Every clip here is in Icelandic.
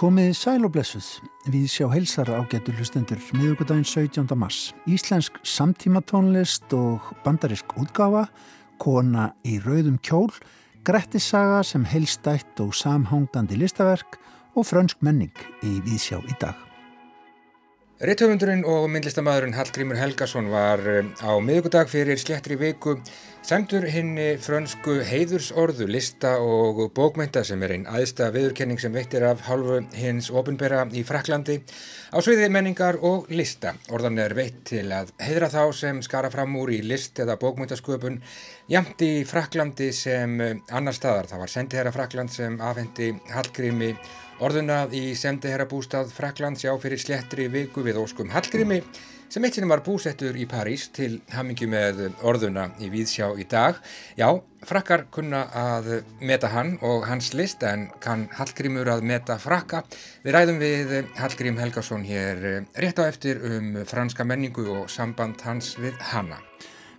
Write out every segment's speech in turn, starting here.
Komið sæl og blessuð við sjá heilsara ágættu hlustendur miðugudaginn 17. mars. Íslensk samtímatónlist og bandarisk útgáfa, kona í rauðum kjól, grettissaga sem heilstætt og samhangandi listaverk og frönsk menning í Víðsjá í dag. Ritthöfundurinn og myndlistamæðurinn Hallgrímur Helgason var eh, á miðugudag fyrir slettri viku Sendur henni frönsku heiðursorðu lista og bókmynda sem er einn aðsta viðurkenning sem veitir af halvu hins ofinbera í Fraklandi á sviði menningar og lista. Orðan er veitt til að heidra þá sem skara fram úr í list eða bókmyndasköpun jamt í Fraklandi sem annar staðar. Það var sendiherra Frakland sem afhendi Hallgrími orðunað í sendiherra bústað Fraklands já fyrir slettri viku við óskum Hallgrími sem eitt sinni var búsettur í París til hamingi með orðuna í Víðsjá í dag. Já, frakkar kunna að meta hann og hans list en kann Hallgrímur að meta frakka. Við ræðum við Hallgrím Helgason hér rétt á eftir um franska menningu og samband hans við hanna.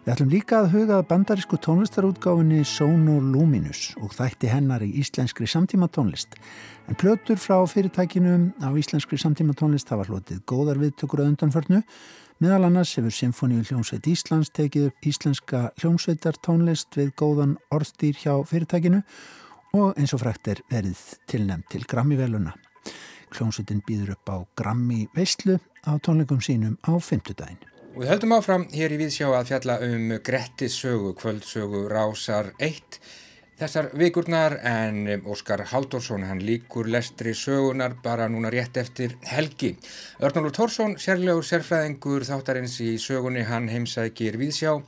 Við ætlum líka að huga bandarísku tónlistarútgáfinni Sono Luminous og þætti hennar í íslenskri samtíma tónlist. Plötur frá fyrirtækinu á íslenskri samtíma tónlist hafa hlotið góðar viðtökur að undanförnu Meðal annars hefur Symfóníu hljómsveit Íslands tekið upp íslenska hljómsveitar tónlist við góðan orðstýr hjá fyrirtækinu og eins og frækt er verið tilnæmt til Grammy-veluna. Hljómsveitin býður upp á Grammy-veistlu á tónleikum sínum á fymtudagin. Og við höldum áfram hér í Víðsjá að fjalla um Grettis sögu, kvöldsögu Rásar 1 þessar vikurnar en Óskar Haldursson hann líkur lestri sögunar bara núna rétt eftir helgi. Örnálur Tórsson, sérlegur sérfræðingur þáttarins í sögunni, hann heimsækir viðsjá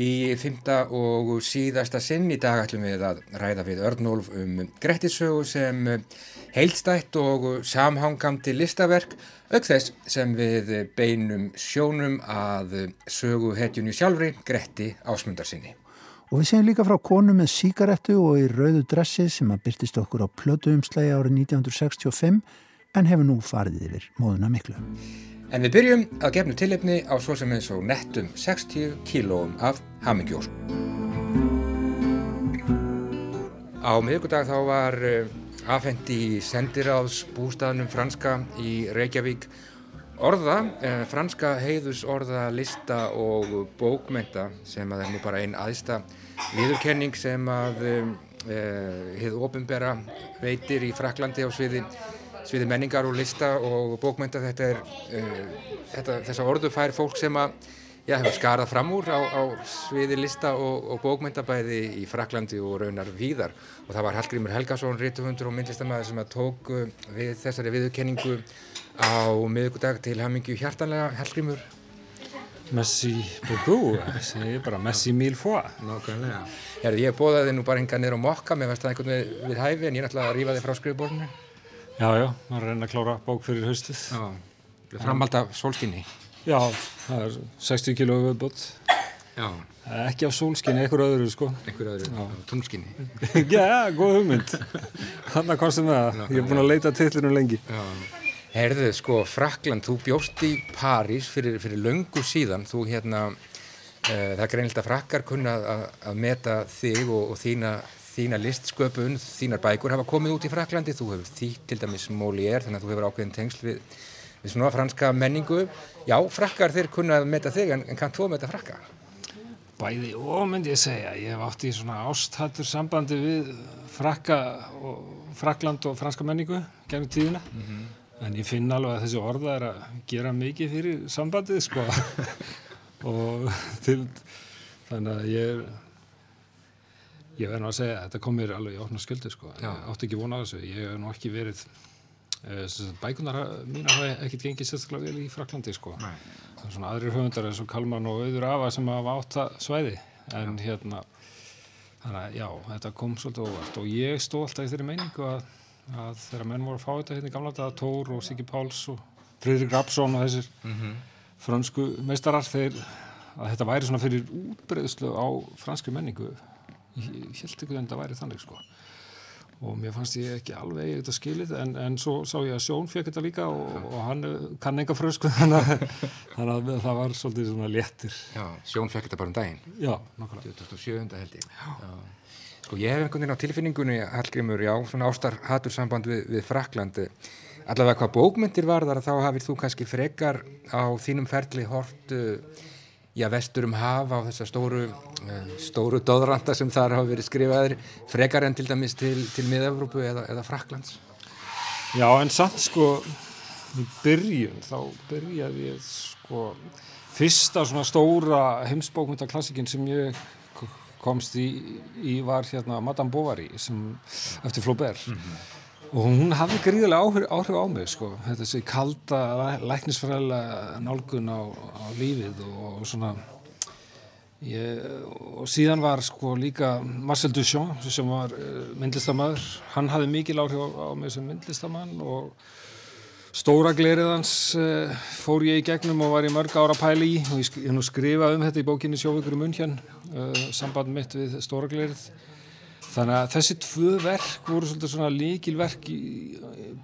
í fymta og síðasta sinn í dag ætlum við að ræða við Örnólf um Grettissögu sem heilstætt og samhangandi listaverk auk þess sem við beinum sjónum að sögu hetjunni sjálfri Gretti ásmundarsinni. Og við segjum líka frá konu með síkarettu og í rauðu dressi sem að byrtist okkur á plötuumslægi árið 1965 en hefur nú farið yfir móðuna miklu. En við byrjum að gefnu tilipni á svo sem eins og nettum 60 kílóum af hamingjós. Á miðugudag þá var eh, afhengt í sendiráðs bústaðnum franska í Reykjavík orða, eh, franska heiðus orða, lista og bókmenta sem að er nú bara einn aðsta viðurkenning sem að um, ofinbera veitir í Fraklandi á sviði, sviði menningar og lista og bókmynda þetta er uh, þetta, þessa orðu fær fólk sem að já, hefur skarað fram úr á, á sviði lista og, og bókmyndabæði í Fraklandi og raunar víðar. Og það var Hallgrímur Helgason, rítufundur og myndlistamæður sem að tók við þessari viðurkenningu á miðugudag til hamingju hjartanlega Hallgrímur Messi beaucoup, það er bara Messi mille fois. Herði, ég bóðaði þið nú bara hinga nýra á mokka, mér veist það einhvern veginn við, við hæfi en ég er náttúrulega að rýfa þið frá skrifbórninu. Já, já, maður reyna að klára bók fyrir haustið. Já, framhald af sólskinni. Já, það er 60 kíló viðbútt. Já. Ekki af sólskinni, einhver öðru sko. Einhver öðru, tungskinni. já, góð hugmynd. Þannig að við það. Ég er búin að leita tillinu lengi. Já. Herðu, sko, Frakland, þú bjóst í París fyrir, fyrir löngu síðan, þú hérna, uh, það greinilega að frakkar kunna að, meta þig og, og þína, þína listsköpun, þínar bækur hafa komið út í Fraklandi, þú hefur þýtt til dæmis Molière, þannig að þú hefur ákveðin tengsl við, við svona franska menningu. Já, frakkar þeir kunna að meta þig, en, en kann þú að meta frakka? Bæði og myndi ég segja, ég hef átt í svona ástættur sambandi við frakka og Frakland og franska menningu gennum tíðina. Mm -hmm en ég finn alveg að þessi orða er að gera mikið fyrir sambandið sko og til þannig að ég er ég verði nú að segja að þetta kom mér alveg í ofna sköldu sko, Já. ég átti ekki vona á þessu ég hef nú ekki verið eh, bækunar mín hafa ekkert gengið sérstaklega vel í Fraklandi sko Nei. það er svona aðrir höfundar eins og Kalman og auður Afa sem hafa átt að svæði en Já. hérna þannig að já, þetta kom svolítið óvart og ég stó alltaf í þeirri meiningu að að þegar menn voru að fá þetta hérna í gamla daga Tór og Siggi Páls og Fridrik Rapsson og þessir mm -hmm. fransku meistarar þeir að þetta væri svona fyrir útbreyðslu á franski menningu ég held ekki að þetta væri þannig sko og mér fannst ég ekki alveg eitthvað skilið en, en svo sá ég að Sjón fekk þetta líka og, og hann kann enga frösku þannig að það var svolítið svona léttir Já, Sjón fekk þetta bara um daginn Já, nokkulega 2007 held ég Já. Já. Sko ég hef einhvern veginn á tilfinningunni, Hallgrímur, já, svona ástar hatur samband við, við Frakland. Allavega hvað bókmyndir var þar, þá hafið þú kannski frekar á þínum ferli hort, já, vestur um hafa á þessa stóru, stóru dóðranda sem þar hafa verið skrifaðir, frekar en til dæmis til, til Mið-Evrópu eða, eða Fraklands. Já, en samt sko, í byrjun, þá byrjaði ég sko, fyrsta svona stóra heimsbókmyndaklassikin sem ég komst í, í var hérna Madame Bovary sem, eftir Flaubert. Mm -hmm. og hún hafði gríðilega áhrif, áhrif á mig sko, þetta sé kalda læknisfræðilega nálgun á, á lífið og, og svona ég, og síðan var sko líka Marcel Duchamp sem var uh, myndlistamæður, hann hafði mikil áhrif á, á mig sem myndlistamann og Stóra gleriðans uh, fór ég í gegnum og var í mörg ára pæli í. Og ég, ég nú skrifa um þetta í bókinni Sjóvíkur um Munhjan, uh, samband mitt við Stóra glerið. Þannig að þessi tvö verk voru svolítið svona líkilverk í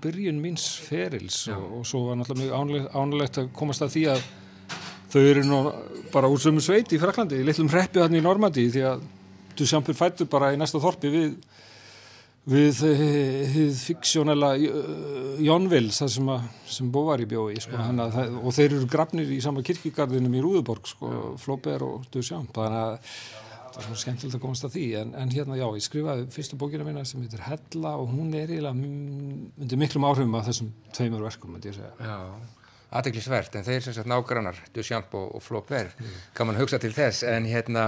byrjun míns ferils. Og, og svo var náttúrulega mjög ánulegt að komast að því að þau eru nú bara úr sömu sveit í Fraklandi, í litlum hreppi hann í Normandi því að Duchamp er fættur bara í næsta þorpi við við þið fiksjónala Jónvils það sem, sem Bóvar í bjói sko, ja. það, og þeir eru grafnir í sama kirkigarðinum í Rúðuborg sko, Flóber og Duchamp þannig að það er svona skemmtilegt að komast að því en, en hérna já, ég skrifaði fyrstu bókina mína sem heitir Hella og hún er eiginlega undir miklum áhrifum af þessum tveimur verkum, myndi ég segja Já, aðteglisvert, en þeir sem sagt nágrannar Duchamp og, og Flóber, mm. kann man hugsa til þess, en hérna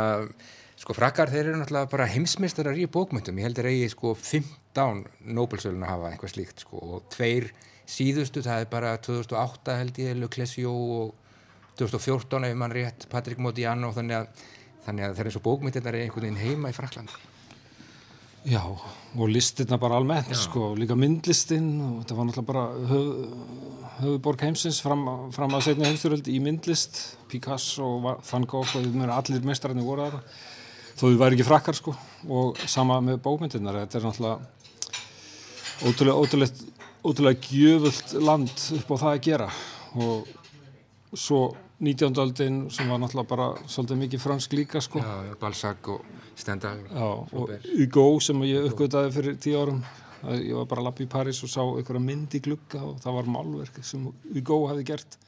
Sko frakkar þeir eru náttúrulega bara heimsmeistarar í bókmyndum, ég heldur eigi sko 15 Nobel-sölun að hafa eitthvað slíkt sko og tveir síðustu, það er bara 2008 held ég, Le Clésio og 2014 ef mann rétt, Patrick Modiano þannig að, þannig að þeir eru svo bókmyndirnar einhvern veginn heima í Fraklandi. Já, og listirna bara almennt sko, líka myndlistinn og þetta var náttúrulega bara höf, höfuborg heimsins fram, fram að setja heimstjóröld í myndlist, Picasso, Van Gogh og allir mestararnir voru aðra þó þið væri ekki frakkar sko og sama með bókmyndirnar. Þetta er náttúrulega ótrúlega, ótrúlega, ótrúlega gjöfult land upp á það að gera. Og svo 19. aldin sem var náttúrulega bara svolítið mikið fransk líka sko. Já, Balzac og Stendhal Já, og Hugo sem ég uppgötaði fyrir tíu árum. Ég var bara að lappa í Paris og sá einhverja mynd í glugga og það var málverk sem Hugo hefði gert.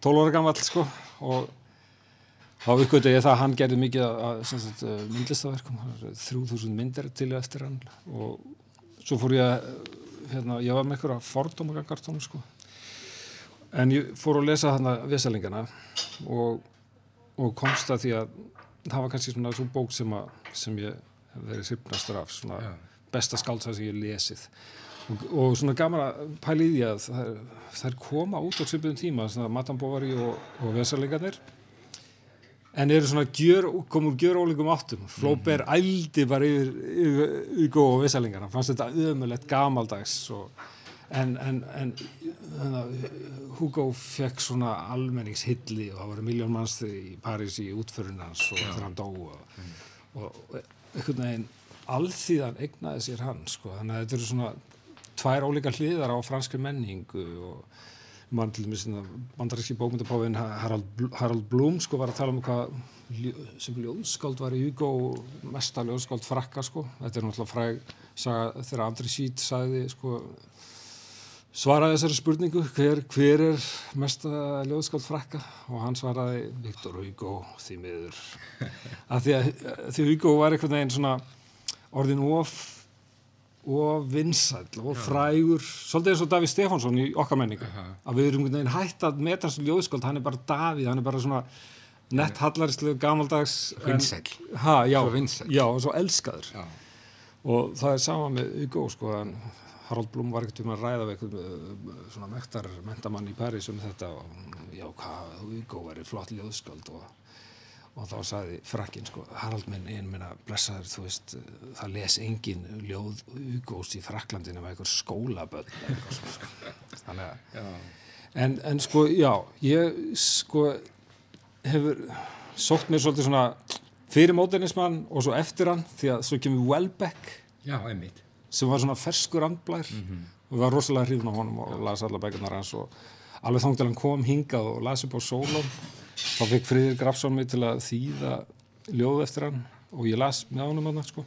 12 ára gammal sko og þá uppgötu ég það að hann gerði mikið að, eh, myndlistaverkum 3000 myndir til eftir hann og svo fór ég að hérna, ég var með einhverja fordómagangartónu sko. En ég fór að lesa hann að vesalingana og, og komst að því að það var kannski svona svo bók sem, að, sem ég verið sýpnastur af svona ja. besta skálsa sem ég lesið. Og, og svona gaman að pæli í því að er koma út á sýpnum tíma svona Madame Bovary og, og vesalingarnir en eru svona gjör, komur gjör ólíkum áttum Flóber mm. ældi bara yfir, yfir, yfir góð og vissalingar hann fannst þetta ömulegt gamaldags og, en, en, en hana, Hugo fekk svona almenningshilli og það voru miljón manns í París í útförunans og þegar hann dó og, mm. og, og einhvern veginn alþýðan egnaði sér hann sko. þannig að þetta eru svona tvær ólíka hliðar á franski menningu og mann til dæmis bandaríski bókmyndapáfin Harald, Harald Blum sko var að tala um hvað sem ljóðskáld var í Hugo mesta ljóðskáld frakka sko. Þetta er náttúrulega fræg saga, þegar Andri Sít sagði sko svaraði þessari spurningu hver, hver er mesta ljóðskáld frakka? Og hann svaraði Viktor Hugo því miður. Að því að því Hugo var einhvern veginn svona orðin of og vinsæl og frægur svolítið eins og Davíð Stefánsson í okkar menningu. Uh -huh. að við erum einhvern veginn hægt að meta þessu ljóðsköld, hann er bara Davíð, hann er bara svona nett hallarislu, gamaldags vinsæl, já, já, og svo elskaður. Já. og það er sama með Hugo sko, Harald Blum var ekkert um að ræða við eitthvað svona mektar mentamann í Paris um þetta og já, hvað, Hugo verið flott ljóðsköld og og þá saði frakkin sko Harald minn einn minna blessaður þú veist það les engin ljóð ugóst í Fraklandinu með einhver skólaböld sko. þannig að en, en sko já ég sko hefur sótt mér svolítið svona fyrir módernismann og svo eftir hann því að svo kemur Welbeck. Já, sem var svona ferskur andblær mm -hmm. og við var rosalega hrifn á honum og las alla bækunar hans og alveg þóng til hann kom hingað og las upp á sólum þá fikk Friðir Grafsson mig til að þýða ljóð eftir hann og ég las með ánum hann sko.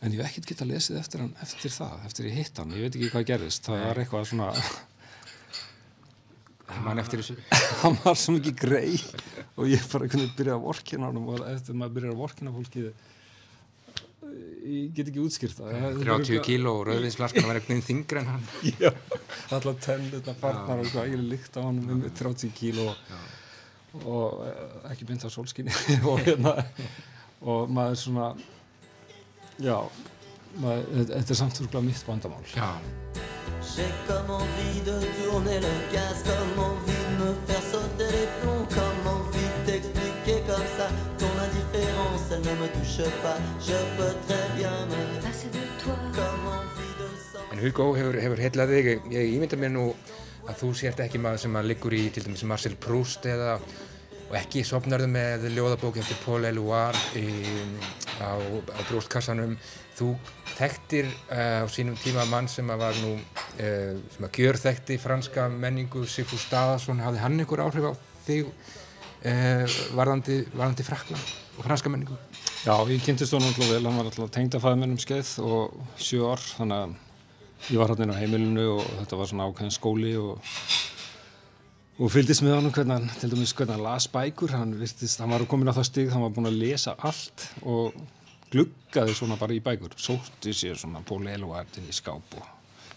en ég hef ekkert getað lesið eftir hann eftir það, eftir ég hitt hann, ég veit ekki hvað gerðist. Það var eitthvað svona þessu. Hann var svo mikið grei og ég bara kunni byrja að vorkina hann og eftir maður byrjar að vorkina fólki ég get ekki útskýrt það. 30 kíló og rauðvinsflaskan var eitthvað þingra en hann. Alltaf tennutna farnar og eitthvað, ég er líkt á hann um 30 kíló og, og eh, ekki mynd á solskinni og hérna og maður svona já maður, þetta er samt úrglað mitt vandamál já J'ai comme envie de tourner le gaz, comme envie de me faire sauter les plombs, comme envie de t'expliquer comme ça ton indifférence, elle ne me touche pas. Je peux très bien me passer de toi. comme envie de s'en En Hugo hefur, hefur heillað þig, ég, ég ímynda mér nú að þú sért ekki maður sem að liggur í til dæmis Marcel Proust eða og ekki sopnarðu með ljóðabók eftir Paul Eluard á, á brústkassanum. Þú þekktir uh, á sínum tíma mann sem að var nú, uh, sem að gjör þekkti franska menningu, Sigfús Staðarsson, hafði hann einhver áhrif á þig uh, varðandi, varðandi Frakland og franska menningu? Já, ég kynntist honum alltaf vel, hann var alltaf tengd að fæða mér um skeið og sjö ár, þannig að ég var hann inn á heimilinu og þetta var svona ákveðin skóli og, og fylgdist með honum hvernig hann, til dæmis hvernig hann las bækur, hann virtist, hann var komin á það stig, hann var búin að lesa allt og gluggaði svona bara í bækur, sótti sér svona Pól Eluardin í skáp og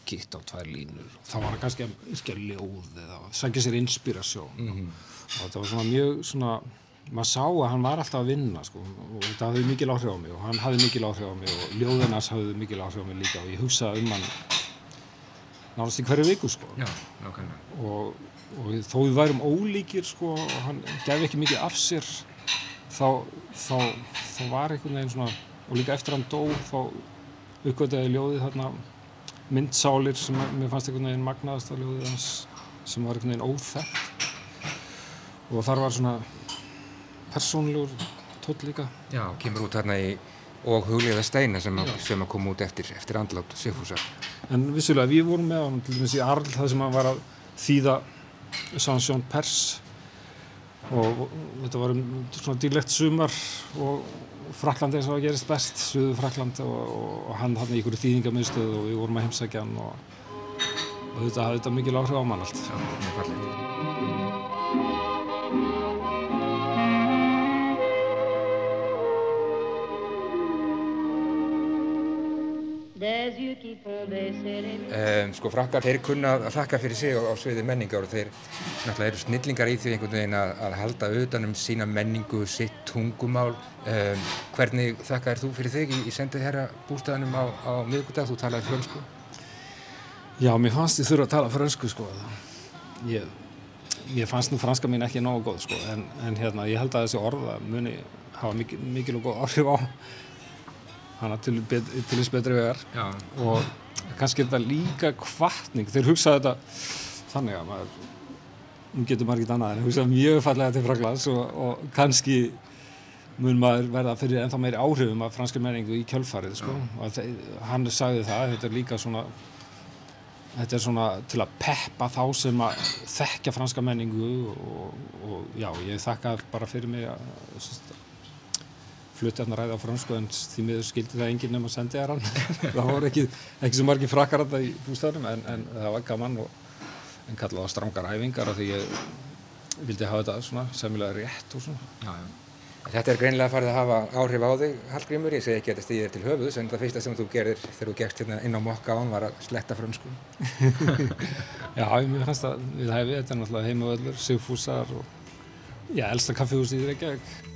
kíkt á tvær línur, þá var hann kannski að yrkja ljóð eða sækja sér inspirasjón. Og þetta var svona mjög svona maður sá að hann var alltaf að vinna sko, og þetta hafði mikil áhrif á mig og hann hafði mikil áhrif á mig og ljóðinars hafði mikil áhrif á mig líka og ég hugsaði um hann náttúrulega í hverju viku sko. Já, og, og þó við værum ólíkir sko, og hann gef ekki mikið af sér þá, þá, þá var einhvern veginn svona og líka eftir hann dó þá uppgötaði ljóðið þarna myndsálir sem mér fannst einhvern veginn magnaðast að ljóðið hans sem var einhvern veginn óþekkt. Og þar var svona persónlegur tótt líka. Já, kemur út þarna í og hugliða steina sem að, sem að koma út eftir, eftir andlát Sigfúsar. en vissulega við vorum með hann til dæmis í Arl það sem hann var að þýða Sansjón Pers. Og, og þetta var um svona dýrlegt sumar og Frakland eins og það gerist best Suðu Frakland og, og, og hann hann í ykkur þýðingamiðstöð og við vorum að heimsækja hann og, og þetta hafði þetta mikil áhrif á mann allt. Já, Um, sko frakkar, þeir kunna að þakka fyrir sig á, á sviði menningar og þeir náttúrulega eru snillingar í því einhvern veginn að, að halda utan um sína menningu, sitt tungumál. Um, hvernig þakkaðir þú fyrir þig í, í sendið herra bústæðanum á, á miðgudag? Þú talaði frönsku. Já, mér fannst ég þurfa að tala fransku sko ég, ég fannst nú franska mín ekki nógu góð sko en, en hérna, ég held að þessi orða muni hafa mikil, og góð áhrif á hana til, bet, til þess betri vegar Já. og kannski er þetta líka kvartning þeir hugsa þetta þannig að maður nú getur ekki annað en hugsa mjög fallega til Fraklands og, og kannski mun maður verða fyrir ennþá meiri áhrifum af franska menningu í kjölfarið sko. og þe- hann sagði það, þetta er líka svona þetta er svona til að peppa þá sem að þekkja franska menningu og, og já, ég þakka bara fyrir mig að ræða á fransku en því miður skildi það enginn nema að sendi þér hann það voru ekki, ekki svo margir frakkar þetta í bústæðunum en, en það var gaman og en kallaði það strangar æfingar af því ég vildi hafa þetta svona semilega rétt og svona Já, já. Þetta er greinilega farið að hafa áhrif á þig, Hallgrímur. Ég segi ekki að þetta stýðir til höfuðs, en það fyrsta sem þú gerðir þegar þú gerst hérna inn á mokka án var að sletta frönsku. Já, mér fannst að við hæfi þetta er náttúrulega heimavöllur, Sigfúsar og já, elsta kaffihús í Reykjavík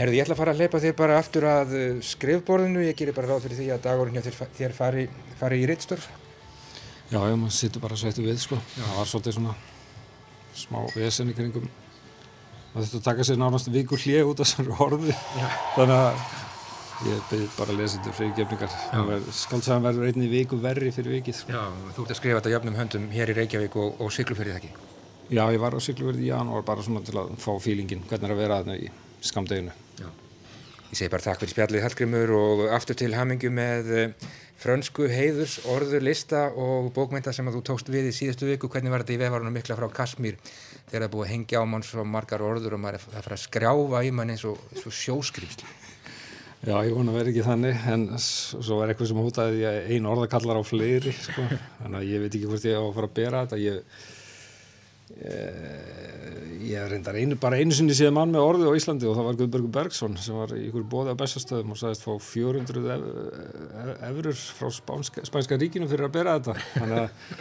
Herðu, ég ætla að fara að hleypa þér bara aftur að uh, skrifborðinu. Ég gerir bara ráð fyrir því að dagurinn hjá þér, þér fari, fari í rittstörf. Já, já, maður sittur bara sveittu við, sko. Það var svolítið svona smá vesen í kringum. Maður þurfti að taka sér nánast vikur hlið út af þessari orði. Þannig að ég byrði bara að lesa þetta fyrir gefningar. Skaldsagan verður einni viku verri fyrir vikið. Sko. Já, þú ert að skrifa þetta jöfnum höndum hér í Reykjavík og, og Siglufjörðið ekki. Já, ég var á Sigluvörði í janúar bara svona til að fá fílingin, hvernig er að vera í skamdeginu. Já. Ég segi bara takk fyrir spjallið Hallgrimur og aftur til hamingju með eh, frönsku heiðurs, orður, lista og bókmynda sem að þú tókst við í síðustu viku. Hvernig var þetta í vefarunum mikla frá Kasmír þegar það búið að hengja á mann svo margar orður og maður er að fara að skrjáfa í mann eins og, eins og sjóskrýmsli. Já, ég vona vera ekki þannig, en svo var eitthvað sem hótaði því að ein orðakallar á fleiri, sko. Þannig að ég veit ekki hvort ég á að fara að bera þetta. Ég, ég, ég reyndar einu, bara einu sinni séð mann með orði á Íslandi og það var Guðbergur Bergson sem var í ykkur bóði á bestastöðum og sagðist fá 400 ev, efurur frá Spánska, Spænska ríkinu fyrir að bera þetta. Að,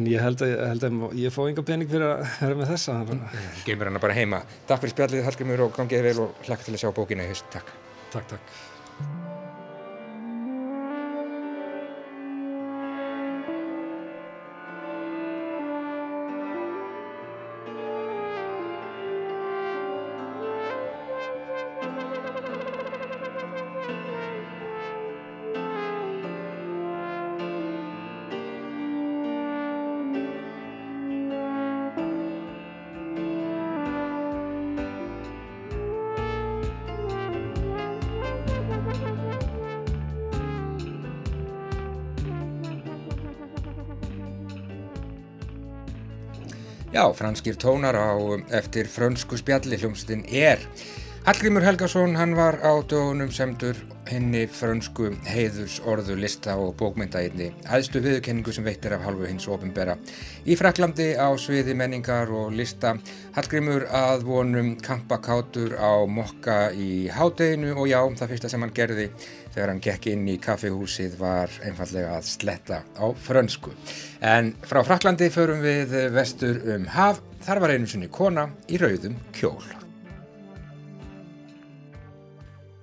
en ég held að, held að ég fá enga pening fyrir að vera með þessa. Að, Geymir hana bara heima. Takk fyrir spjallið Hallgrimur og gangið vel og hlakka til að sjá bókina í haust. Takk. takk, takk. Franskir tónar á eftir frönsku spjalli hljómsveitin er. Hallgrímur Helgason, hann var á dögunum semdur henni frönsku heiðurs orðu lista og bókmynda einni aðstu viðurkenningu sem veitir af halvu hins ofinbera í Fraklandi á sviði menningar og lista. Hallgrímur að vonum kampakátur á mokka í hádeginu og já, það fyrsta sem hann gerði þegar hann gekk inn í kaffihúsið var einfallega að sletta á frönsku. En frá Fraklandi förum við vestur um haf, þar var einu sinni kona í rauðum kjól.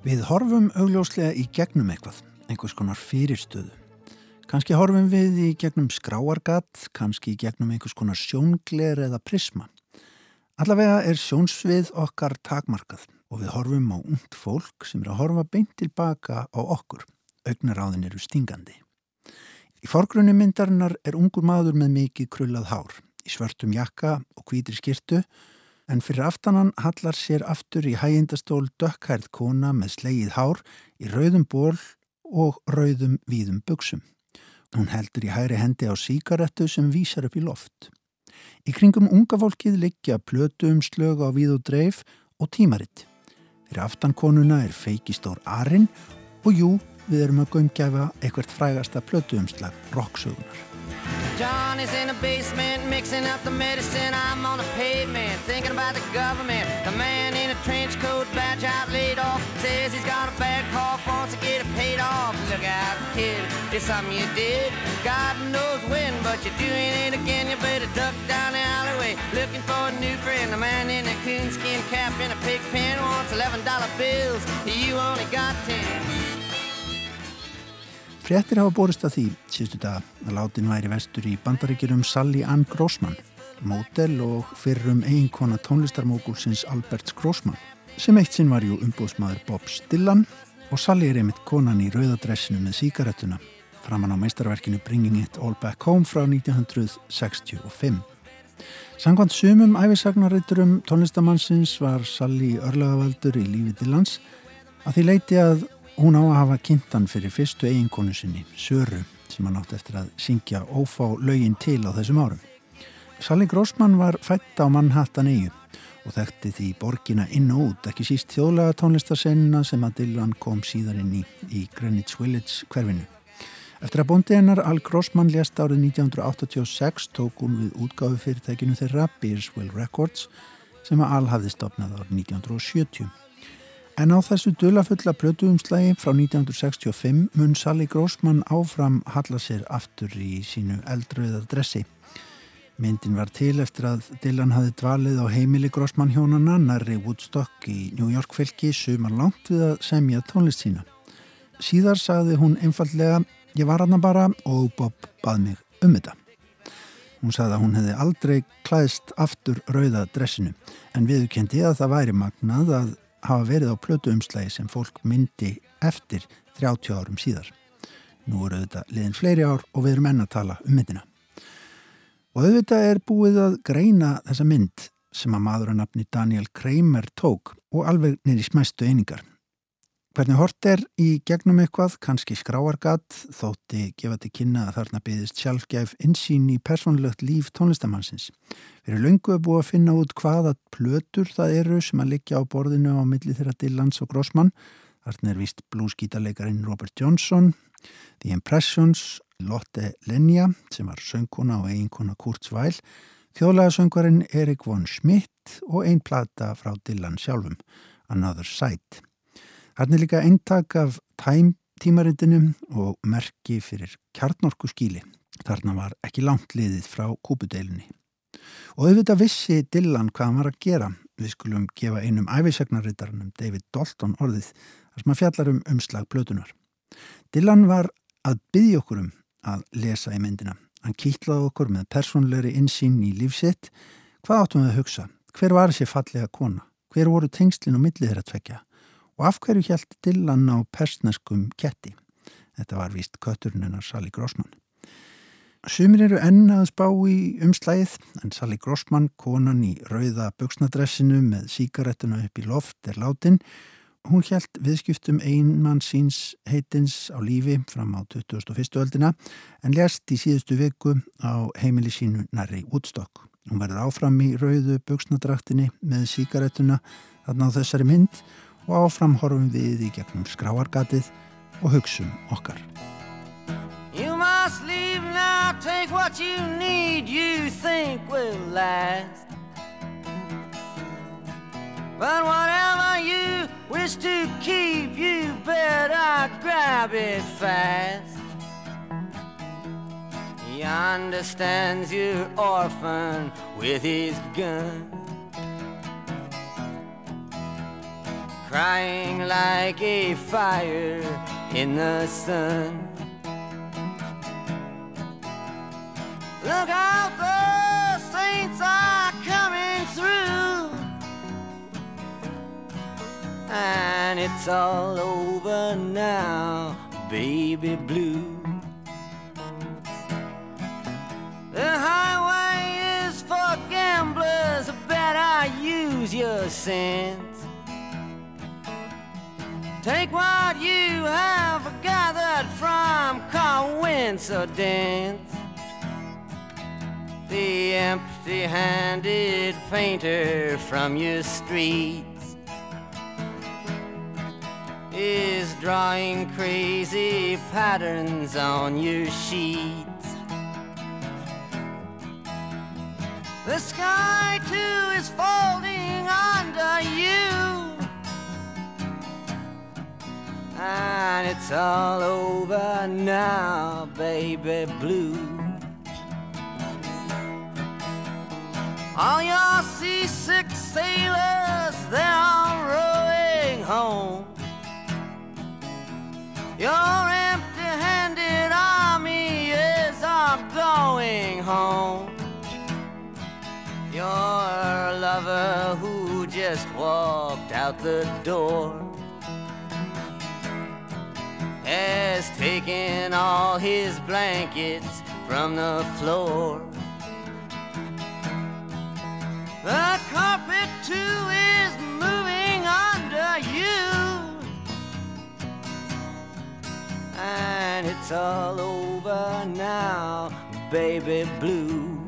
Við horfum augljóslega í gegnum eitthvað, einhvers konar fyrirstöðu. Kanski horfum við í gegnum skráargat, kannski í gegnum einhvers konar sjóngler eða prisma. Allavega er sjónsvið okkar takmarkað og við horfum á ungt fólk sem er að horfa beint tilbaka á okkur. Augnaráðin eru stingandi. Í forgrunni myndarinnar er ungur maður með mikið krullað hár, í svörtum jakka og hvítri skirtu, en fyrir aftanan hallar sér aftur í hægindastól dökkhærð kona með slegið hár í rauðum ból og rauðum víðum buksum. Hún heldur í hægri hendi á síkarettu sem vísar upp í loft. Í kringum unga fólkið liggja plötu um slög á víð og dreif og tímaritt. Fyrir aftan konuna er feikistór arinn og jú, við erum að gömgæfa eitthvert frægasta plötu umslag rocksögunar. John is in the basement mixing up the medicine. I'm on the pavement thinking about the government. The man in a trench coat badge out laid off says he's got a bad cough, wants to get it paid off. Look out, kid, it's something you did. God knows when, but you're doing it again. You better duck down the alleyway looking for a new friend. The man in a coonskin cap in a pig pen wants $11 bills. You only got 10. Frettir hafa borist að því, síðustu dag, að látin væri vestur í bandaríkjurum Sally Ann Grossman, mótel og fyrrum eiginkona tónlistarmókulsins Albert Grossman, sem eitt sinn var jú umbúðsmaður Bob Stillan og Sally er einmitt konan í rauðadressinu með síkaretuna, framann á meistarverkinu Bringing It All Back Home frá 1965. Sangvann sumum æfisagnareiturum tónlistamannsins var Sally örlagavaldur í lífið til lands að því leiti að Hún á að hafa kynntan fyrir fyrstu eiginkonu sinni, Söru, sem hann átti eftir að syngja ófá lögin til á þessum árum. Sally Grossman var fætt á Manhattan eigu og þekkti því borgina inn og út, ekki síst þjóðlega tónlistarsennina sem að Dylan kom síðar inn í, í Greenwich Village hverfinu. Eftir að bóndi hennar Al Grossman lést árið 1986 tók hún við útgáfu fyrirtækinu þeirra Beersville Records sem að Al hafði stopnað árið 1970. En á þessu dulafulla plötuumslægi frá 1965 mun Sally Grossman áfram halla sér aftur í sínu eldröða dressi. Myndin var til eftir að Dylan hafi dvalið á heimili Grossman hjónana nærri Woodstock í New York fylki sumar langt við að semja tónlist sína. Síðar sagði hún einfallega ég var aðna bara og Bob bað mig um þetta. Hún sagði að hún hefði aldrei klæðst aftur rauða dressinu en viðkendi að það væri magnað að hafa verið á plötu umslægi sem fólk myndi eftir 30 árum síðar. Nú eru þetta liðin fleiri ár og við erum enn að tala um myndina. Og auðvitað er búið að greina þessa mynd sem að maður að nafni Daniel Kramer tók og alveg í smæstu einingar. Hvernig hort er í gegnum eitthvað, kannski skráargat, þótti gefa til kynna að þarna byggðist sjálfgæf insýn í persónlegt líf tónlistamannsins. Fyrir löngu er búið að finna út hvaða plötur það eru sem að liggja á borðinu á milli þeirra Dillans og Grossmann. Þarna er vist bluesgítarleikarin Robert Johnson, The Impressions, Lotte Lenja sem var söngkona og eiginkona Kurt Svæl, þjóðlega söngvarinn Erik von Schmidt og einn plata frá Dillan sjálfum, Another Side. Þarna er líka eintak af Time tímaritinu og merki fyrir kjarnorku skíli. Þarna var ekki langt liðið frá kúpudeilunni. Og auðvitað vissi Dillan hvað hann var að gera. Við skulum gefa einum æfisegnarritarnum David Dalton orðið þar sem að fjallar um umslag blötunar. Dillan var að byggja okkur um að lesa í myndina. Hann kýtlaði okkur með persónleiri insýn í lífsitt. Hvað áttum við að hugsa? Hver var þessi fallega kona? Hver voru tengslinn og millið þeirra tvekja? Og af hverju hjælt Dillan á persneskum ketti? Þetta var vist kötturinn hennar Sally Grossman. Sumir eru enn að spá í umslægið en Sally Grossman, konan í rauða buksnadressinu með síkarettuna upp í loft er látin. Hún hjælt viðskiptum einmann síns heitins á lífi fram á 2001. öldina en lest í síðustu viku á heimili sínu næri útstokk. Hún verður áfram í rauðu buksnadraktinni með síkarettuna þarna á þessari mynd og áfram horfum við í gegnum skráargatið og hugsum okkar. You must leave now, take what you need, you think will last. But whatever you wish to keep, you better grab it fast. He understands your orphan with his gun. Crying like a fire in the sun. Look out, the saints are coming through. And it's all over now, baby blue. The highway is for gamblers, better use your sense. Take what you have gathered from coincidence. The empty handed painter from your streets is drawing crazy patterns on your sheets. The sky too is folding under you. And it's all over now, baby blue. All your seasick sailors, they're all rowing home. Your empty handed army is all going home. Your lover who just walked out the door has taken all his blankets from the floor. The carpet too is moving under you. And it's all over now, baby blue.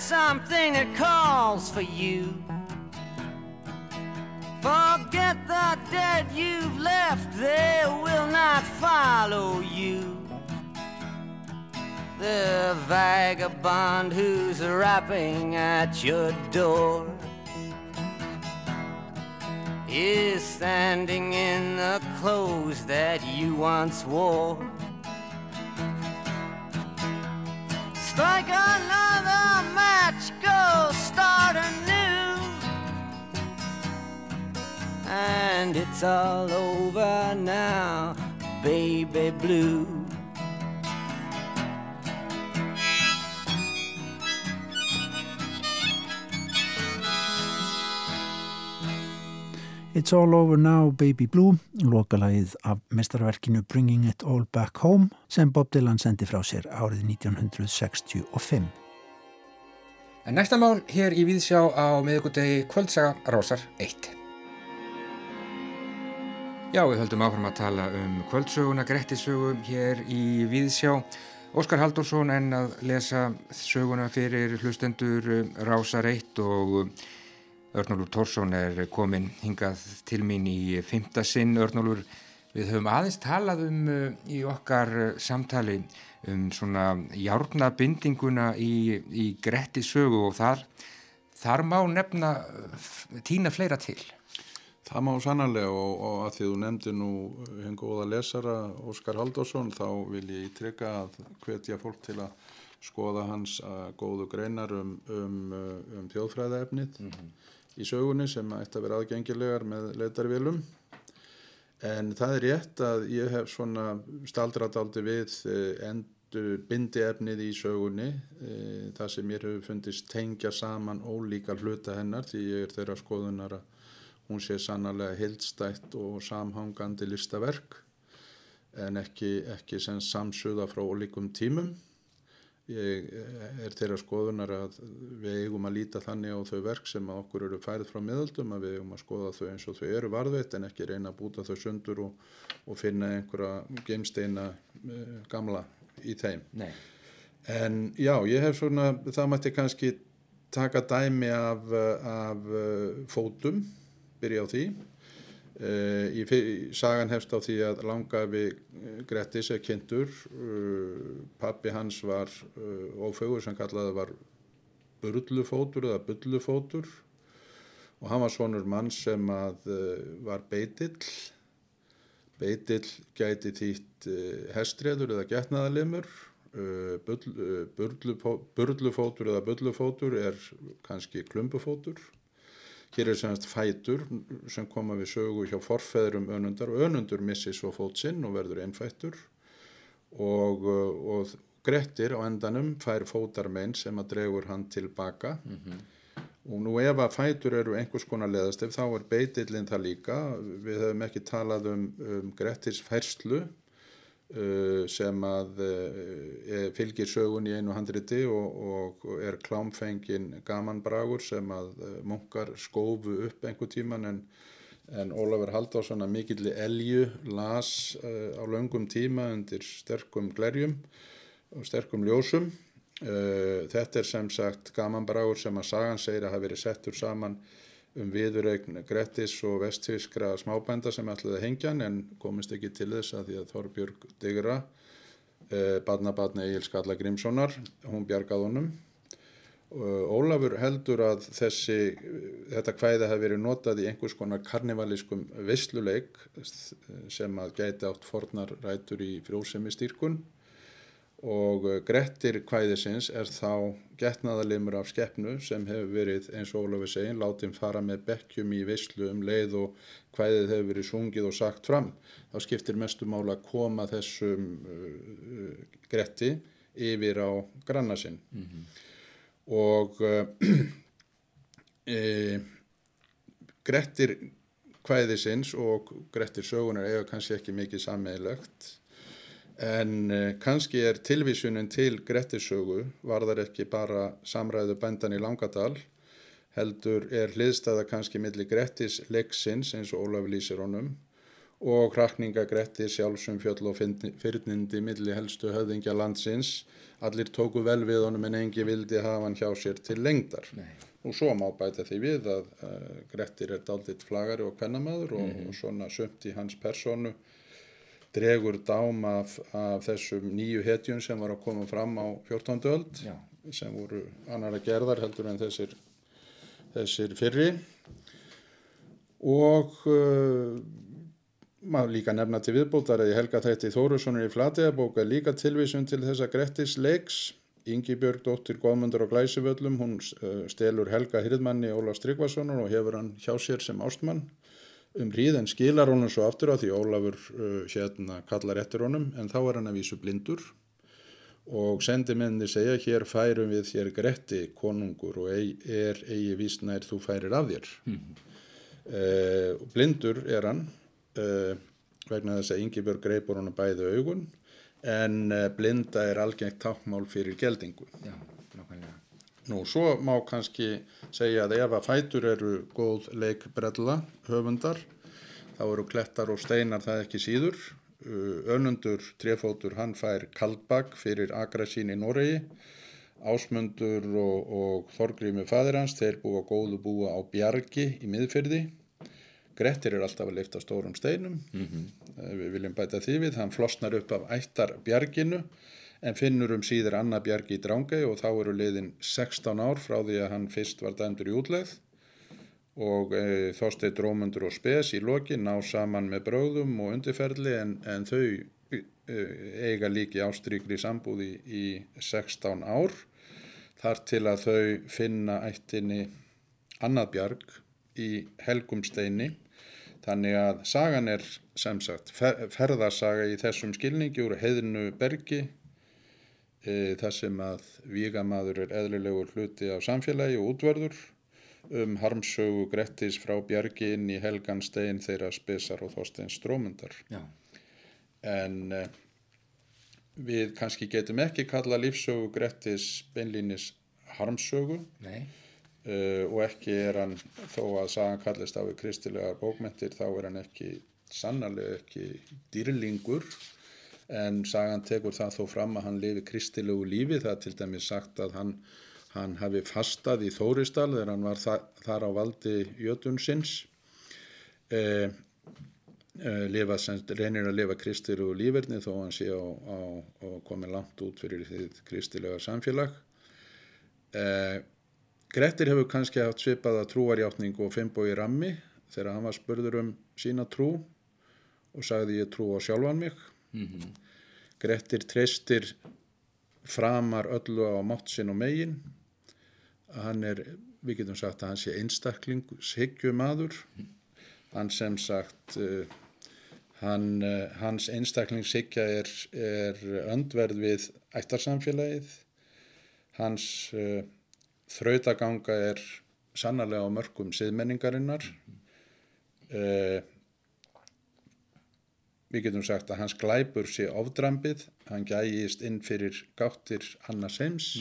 Something that calls for you. Forget the dead you've left, they will not follow you. the vagabond who's rapping at your door is standing in the clothes that you once wore. Strike it's all over now, baby blue. It's All Over Now, Baby Blue, lokalagið af mestarverkinu Bringing It All Back Home sem Bob Dylan sendi frá sér árið 1965. En næsta mál hér í Víðsjá á miðugudegi kvöldsaga Rósar 1. Já, við höldum áfram að tala um kvöldsöguna, Grettisögu hér í Víðsjá. Óskar Haldursson en að lesa söguna fyrir hlustendur Rásar 1 og Örnólfur Tórsson er komin hingað til mín í fymta sinn. Örnólfur, við höfum aðeins talað um uh, í okkar samtali um svona járnabindinguna í, í Gretti sögu og þar, þar má nefna tína fleira til. Það má sannarlega og, og að því þú nefndi nú henn góða lesara Óskar Haldursson þá vil ég ítrykka að hvetja fólk til að skoða hans að góðu greinar um, um, um þjóðfræðaefnið mm -hmm í sögunni sem ætti að vera aðgengilegar með leitarvilum en það er rétt að ég hef svona staldradaldi við endur bindi efnið í sögunni það sem mér hefur fundist tengja saman ólíka hluta hennar því ég er þeirra skoðunar að hún sé sannarlega heildstætt og samhangandi listaverk en ekki, ekki sem samsuða frá ólíkum tímum Ég er þeirra skoðunar að við eigum að líta þannig á þau verk sem að okkur eru færið frá miðaldum að við eigum að skoða þau eins og þau eru varðveitt en ekki reyna að búta þau sundur og, og finna einhverja geimsteina uh, gamla í þeim. Nei. En já, ég hef svona, það mætti kannski taka dæmi af, af uh, fótum, byrja á því. Í, sagan hefst á því að langafi Grettis er kynntur uh, pappi hans var ófögur sem kallaði var burlufótur eða bullufótur. Og hann var svonur mann sem að var beitill. Beitill gæti þýtt hestreður eða getnaðalimur burlufótur eða bullufótur er kannski klumpufótur Hér er semst fætur sem koma við sögu hjá forfeðrum önundar og önundur missi svo fót sinn og verður einfættur og, og Grettir á endanum fær fótarmein sem að dregur hann tilbaka mm -hmm. og nú ef að fætur eru einhvers konar leðastef þá er beitillin það líka. Við höfum ekki talað um, um Grettirs færslu Uh, sem að uh, fylgir sögun í einu handriti og, og er klámfengin gamanbragur sem að uh, munkar skófu upp einhver tíman en, en Ólafur Haldásson að mikilli elju las á löngum tíma undir sterkum glerjum og sterkum ljósum. Þetta er sem sagt gamanbragur sem að sagan segir að hafi verið settur saman um viðurregn Grettis og vestfískra smábænda sem ætlaði að hengja hann en komist ekki til þess að því að Þorbjörg Digra, eh, badnabatni Egil Skalla Grímssonar, hún bjargað honum. Ólafur heldur að þessi, þetta hvæði hafi verið notað í einhvers konar karnivalískum vissluleik sem að gæti átt fornar rætur í frjósemi stýrkun og eh, Grettir kvæðisins er þá getnaðalimur af skeppnu sem hefur verið eins og Ólafur segin látið fara með bekkjum í visslu um leið og kvæðið hefur verið sungið og sagt fram. Þá skiptir mestu mála að koma þessum uh, Gretti yfir á granna sinn. Mm -hmm. og uh, e, Grettir kvæðisins og Grettir sögunar eiga kannski ekki mikið sammeilegt En eh, kannski er tilvísunin til Grettissögu varðar ekki bara samræðu bændan í Langadal, heldur er hliðstæða kannski millir Grettis leiksins eins og Ólaf lýsir honum og hrakninga Grettis sjálfsum fjöll og fyrnindi millir helstu höfðingja landsins. Allir tóku vel við honum en engi vildi hafa hann hjá sér til lengdar. Nei. Og svo má bæta því við að uh, Grettir er dalditt flagari og kvennamadur og, mm -hmm. og svona sömt í hans personu dregur dám af, af þessum nýju hetjun sem var að koma fram á 14. öld Já. sem voru annara gerðar heldur en þessir, þessir fyrri og uh, maður líka nefna til viðbótar í Helga Þætti Þórussonar í Flateðabók er líka tilvísun til þessa Grettis leiks Ingi Björg dóttir Góðmundur á Glæsivöllum hún uh, stelur Helga Hirðmanni Ólaf Tryggvasonar og hefur hann hjá sér sem ástmann um hríð en skilar honum svo aftur á því Ólafur uh, hérna kallar eftir honum en þá er hann að vísu blindur. Og sendimenni segja hér færum við þér Gretti konungur og ei, er eigi vísnær þú færir af þér. Uh, blindur er hann uh, vegna þess að Ingibjörg greipur honum bæði augun en uh, blinda er algengt tákmál fyrir geldingu. Já, nákvæmlega. Nú, svo má kannski segja að ef að fætur eru góð leikbrella höfundar, þá eru klettar og steinar það ekki síður. Uh, Önundur trefótur, hann fær kaldbak fyrir agra sín í Noregi. Ásmundur og, og Þorgrími fadir hans, þeir búa góðu búa á Bjargi í miðfyrði. Grettir er alltaf að lifta stórum steinum, við viljum bæta því við, hann flosnar upp af ættar Bjarginu en finnur um síður Anna Bjargi í Drángei og þá eru liðin 16 ár frá því að hann fyrst var dæmdur í útlegð. Og e, Þorsteinn Drómundur og Spes í loki ná saman með bröðum og undirferðli en, en þau e, eiga líki ástrykri sambúði í 16 ár. Þar til að þau finna ættinni Annað Bjarg í Helgumsteini. Þannig að sagan er sem sagt fer, ferðarsaga í þessum skilningi úr heiðinu bergi e, þar sem að vígamaður er eðlilegur hluti af samfélagi og útverður um harmsögu Grettis frá Bjargi inn í Helgan stein þeirra spesar og þorsteins strómundar. Já, En e, við kannski getum ekki kalla lífsögu Grettis beinlínis harmsögu. Nei, uh, og ekki er hann þó að sagan kallist á við kristilegar bókmentir þá er hann ekki sannarlega ekki dýrlingur en sagan tekur það þó fram að hann lifi kristilegu lífi. Það er til dæmis sagt að hann, hann hafi fastað í Þóristal þegar hann var þa þar á valdi jötunsins. Eh, eh, lifa, reynir að lifa kristilegu lífverðni þó hann sé á komið langt út fyrir því kristilega samfélag. Eh, Grettir hefur kannski haft svipaða trúarjátningu og Finnbói Rammi þegar hann var spurður um sína trú og sagði ég trú á sjálfan mig. Grettir treystir framar öllu á mátt sinn og megin. Hann er, við getum sagt að hann sé einstakling, shyggju maður. Hann sem sagt, uh, hann, uh, hans einstaklingshyggja er, er öndverð við ættarsamfélagið. Hans uh, þrautaganga er sannarlega á mörgum siðmenningarinnar. Uh, við getum sagt að hans glæpur sé ofdrambið, hann gægist inn fyrir gáttir annars heims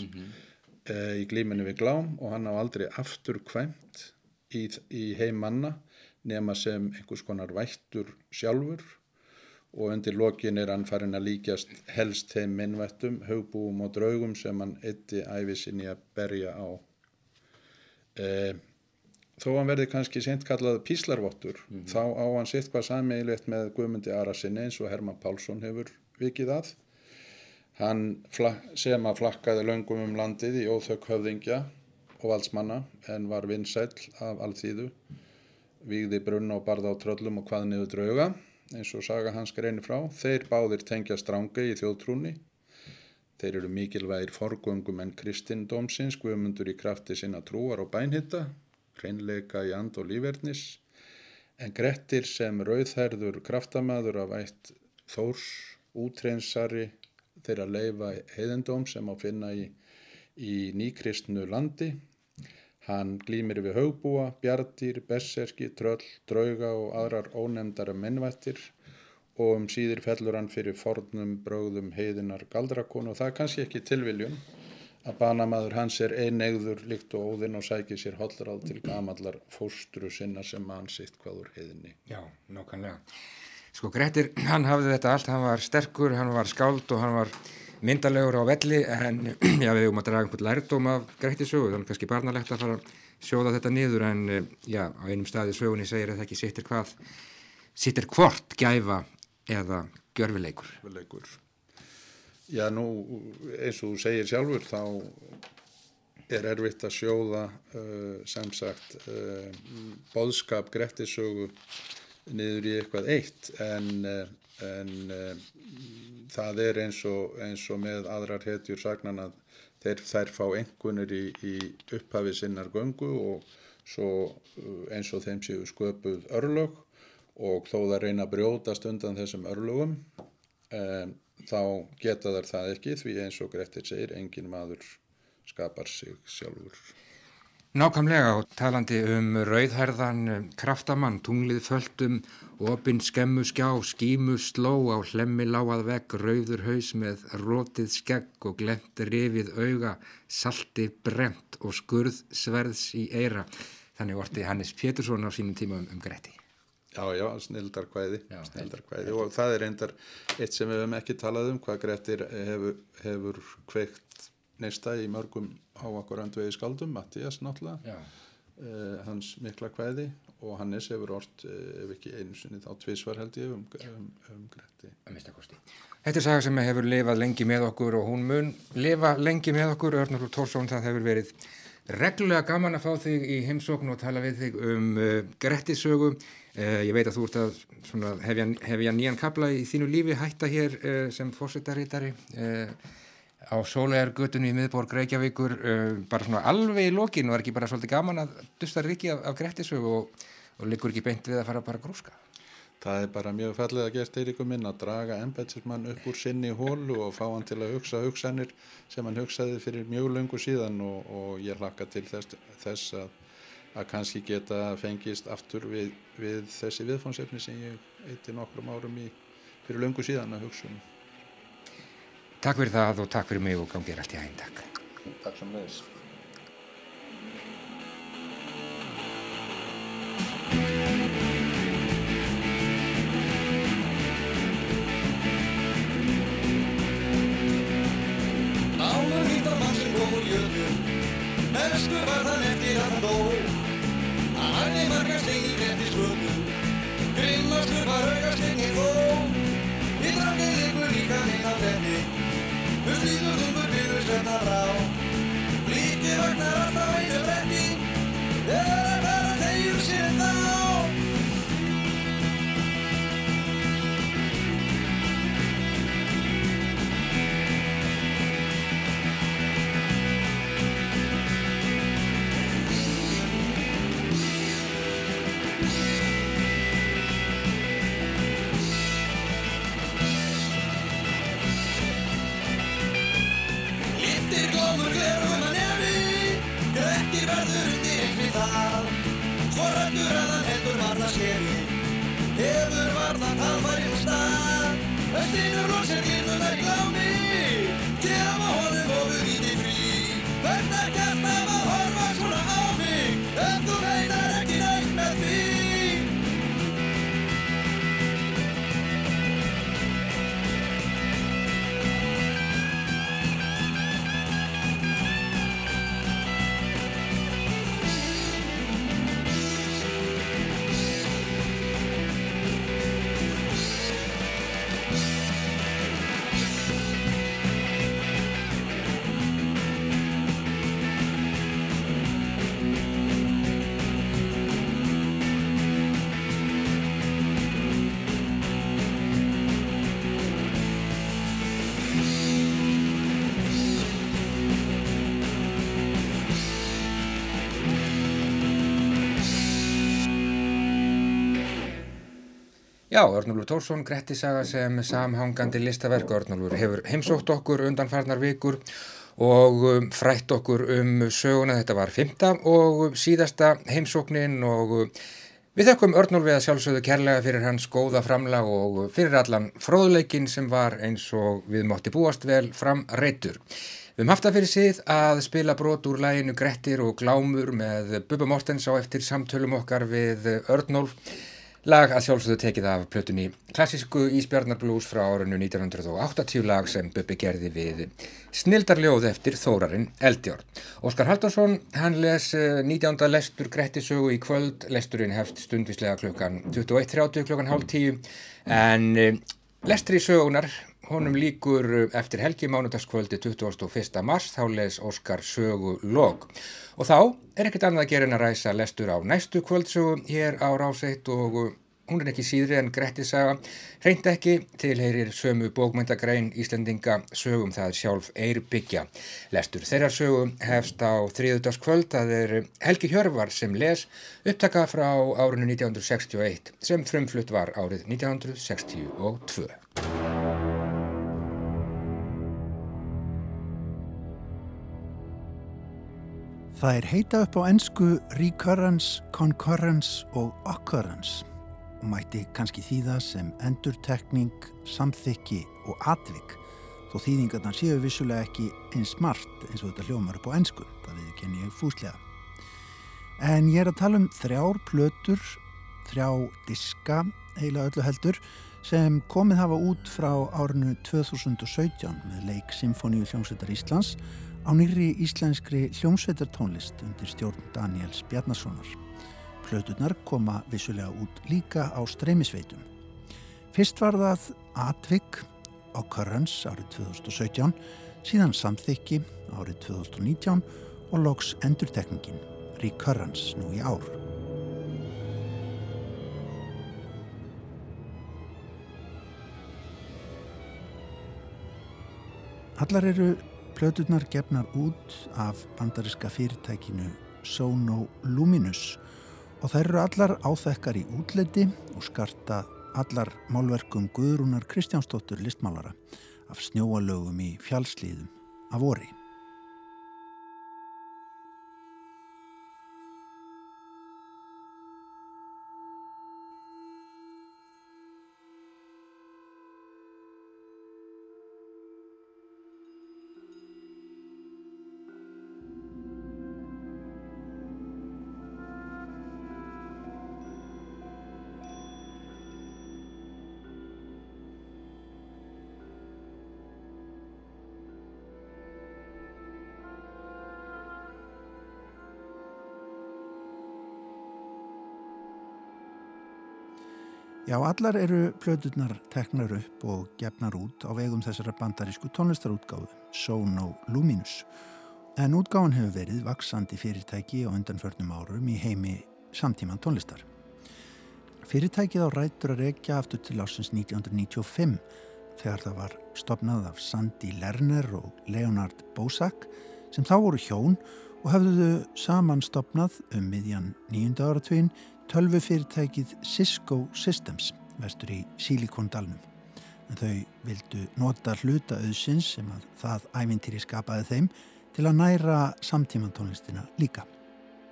uh, í glíminu við glám og hann á aldrei aftur kvæmt í, í heim manna nema sem einhvers konar vættur sjálfur og undir lokin er hann farin að líkjast helst þeim minnvættum, hugbúum og draugum sem hann eitti æfisinni að berja á. Eh, þó hann verði kannski seint kallað píslarvottur, þá á hann sitt hvað sameigilegt með Guðmundi Arasinni eins og Herman Pálsson hefur vikið að. Hann sem að flakkaði löngum um landið í óþök höfðingja og valdsmanna en var vinsæll af alþýðu, vígði brunna og barða á tröllum og hvað niður drauga eins og saga hans greinir frá. Þeir báðir tengja strángi í þjóðtrúni. Þeir eru mikilvægir forgöngum en kristindómsins, guðmundur í krafti sinna trúar og bænhitta, hreinleika í and og lífverðnis, en Grettir sem rauðherður kraftamaður af ætt Þórs, útreynsari þeirra leifa heiðendóm sem á finna í, í nýkristnu landi. Hann glýmir við haugbúa, bjartýr, besserki, tröll, drauga og aðrar ónefndara mennvættir og um síðir fellur hann fyrir fornum brögðum heiðinar galdrakonu og það er kannski ekki tilviljun að banamaður hans er einegður líkt og óðinn og sækir sér hollráð til gamallar fóstru sinna sem mann sitt hvað úr heiðinni. já, nákvæmlega. Sko Grettir, hann hafði þetta allt, hann var sterkur, hann var skáld og hann var myndalegur á velli en já, við höfum að draga einhvern lærdóm af Grettir sögu, þannig kannski barnalegt að fara að sjóða þetta niður en eh, já, á einum staði sögunni segir að það ekki sittir hvað, sittir hvort gæfa eða gjörfileikur. leikur. Já, nú eins og þú segir sjálfur þá er erfitt að sjóða uh, sem sagt uh, bóðskap greftisögu niður í eitthvað eitt. En, uh, en það er eins og, eins og með aðrar hetjur sagnan að þeir, þær fá engunir í, í upphafi sinnar göngu og svo eins og þeim séu sköpuð örlög og þó það reyna að brjótast undan þessum örlögum um, þá geta þær það ekki því eins og Grettir segir, engin maður skapar sig sjálfur. Nákvæmlega og talandi um rauðherðan kraftamann, tunglið földum, opinn skemmu skjá, skímu sló á hlemmi láað vegg, rauður haus með rótið skegg og glemt rifið auga, salti brent og skurð sverðs í eira. Þannig orti Hannes Pétursson á sínum tíma um, um Gretti. Já, já, snildar kvæði, Já, snildar kvæði og það er reyndar eitt sem við hefum ekki talað um hvað Grettir hefur, hefur kveikt neista í mörgum á okkur andvegi skaldum, Mattias náttúrulega, uh, hans mikla kvæði. Og Hannes hefur orrt, uh, ef ekki einu sinni þá tvísvar held ég um, um, um Gretti. Þetta er saga sem hefur lifað lengi með okkur og hún mun lifa lengi með okkur, Örnur Tórsson, það hefur verið reglulega gaman að fá þig í heimsókn og tala við þig um uh, Grettisögu. Uh, ég veit að þú ert að svona, hefja, hefja nýjan kabla í þínu lífi hætta hér uh, sem fórsetarítari uh, á sólegargötunni í miðborg Reykjavíkur, bara svona alveg í lokin og er ekki bara svolítið gaman að dusta rikki af, af Grettisögu og, og liggur ekki beint við að fara bara að grúska. Það er bara mjög fallið að gera styrriku minn að draga embætsmann upp úr sinni hólu og fá hann til að hugsa hugsanir sem hann hugsaði fyrir mjög lungu síðan og, og ég hlakka til þess, þess að, að kannski geta fengist aftur við, við þessi viðfónsefni sem ég eitti nokkrum árum í fyrir lungu síðan að hugsa um. Takk fyrir það og takk fyrir mig og gangið allt í hæginn takk. Takk sem leðis. Áður hýttar mann sem kom úr jötu Mestur var þann eftir að hann dó Stein í gretti skötu Grimmastur var augastegni þó Í drangið ykkur líka neina bretti. Huslítur þungur byrður svenna brá Flíti vagnar alltaf einu bretti. Þegar að vera verður undir einhver þar Svo rættur að hann heldur varna skeri Hefur varna talfæri úr stað. Östinur lóksir gildunar í glámi Gefa honum ofur víti frí Já, Örnúlfur Tórsson, Grettisaga sem samhangandi listaverk Örnúlfur hefur heimsótt okkur undanfarnar vikur og um, frætt okkur um söguna, þetta var fymta og síðasta heimsóknin og um, við þökkum Örnúlfi að sjálfsögðu kærlega fyrir hans góða framlag og fyrir allan fróðleikin sem var eins og við mótti búast vel fram reytur. Við höfum haft það fyrir síð að spila brot úr læginu Grettir og Glámur með Bubba Mortens á eftir samtölum okkar við Örnólf. Lag að sjálfsögðu tekið af plötunni klassísku Ísbjarnarblús frá árunnu 1980 lag sem Bubbi gerði við snildarljóð eftir Þórarinn Eldjórn. Óskar Haldarsson, hann les eh, 19. lestur Grettisögu í kvöld, lesturinn hefst stundvislega klukkan 21.30 klukkan hálf tíu en eh, Lestri sögunar, honum líkur eftir helgi mánudagskvöldi 21. mars, þá les Óskar sögu log. Og þá er ekkert annað að gera en að ræsa lestur á næstu kvöldsögu hér á Ráseitt og hún er ekki síðri en Grettisaga. Hreint ekki tilheyrir sömu bókmyndagrein Íslendinga sögum það sjálf Eirbyggja. Lestur þeirra sögu hefst á þriðudagskvöld, það er Helgi Hjörvar sem les upptaka frá árinu 1961 sem frumflutt var árið 1962. Það er heita upp á ennsku recurrence, concurrence og occurrence og mætti kannski þýða sem endurtekning, samþykki og atvik þó þýðingarnar séu vissulega ekki eins smart eins og þetta hljómar upp á ennsku, það við kenni ég fúslega. En ég er að tala um þrjár plötur, þrjá diska, heila öllu heldur, sem komið hafa út frá árinu 2017 með leik Symfóníu hljómsveitar Íslands á nýri íslenskri hljómsveitartónlist undir stjórn Daniels Bjarnasonar. Plöturnar koma vissulega út líka á streymisveitum. Fyrst var það Atvik á Currens árið 2017, síðan Samþykki árið 2019 og loks Endurtekningin, Recurrence nú í ár. Allar eru plöturnar gefnar út af bandariska fyrirtækinu Sono Luminous og þær eru allar áþekkar í útleiti og skarta allar málverkum Guðrúnar Kristjánsdóttur listmálara af snjóalögum í fjálslíðum af orri. Já, allar eru plöturnar teknar upp og gefnar út á vegum þessara bandarísku tónlistarútgáðu, Sono Luminous. En útgáðan hefur verið vaksandi fyrirtæki á undanförnum árum í heimi samtíman tónlistar. Fyrirtækið á rættur að rekja aftur til ásins 1995 þegar það var stopnað af Sandy Lerner og Leonard Bosak sem þá voru hjón og hafðuðu saman stopnað um miðjan nýjunda áratvín tölvu fyrirtækið Cisco Systems vestur í Silikondalnum. Þau vildu nota hluta auðsins sem að það ævintýri skapaði þeim til að næra samtímantónlistina líka.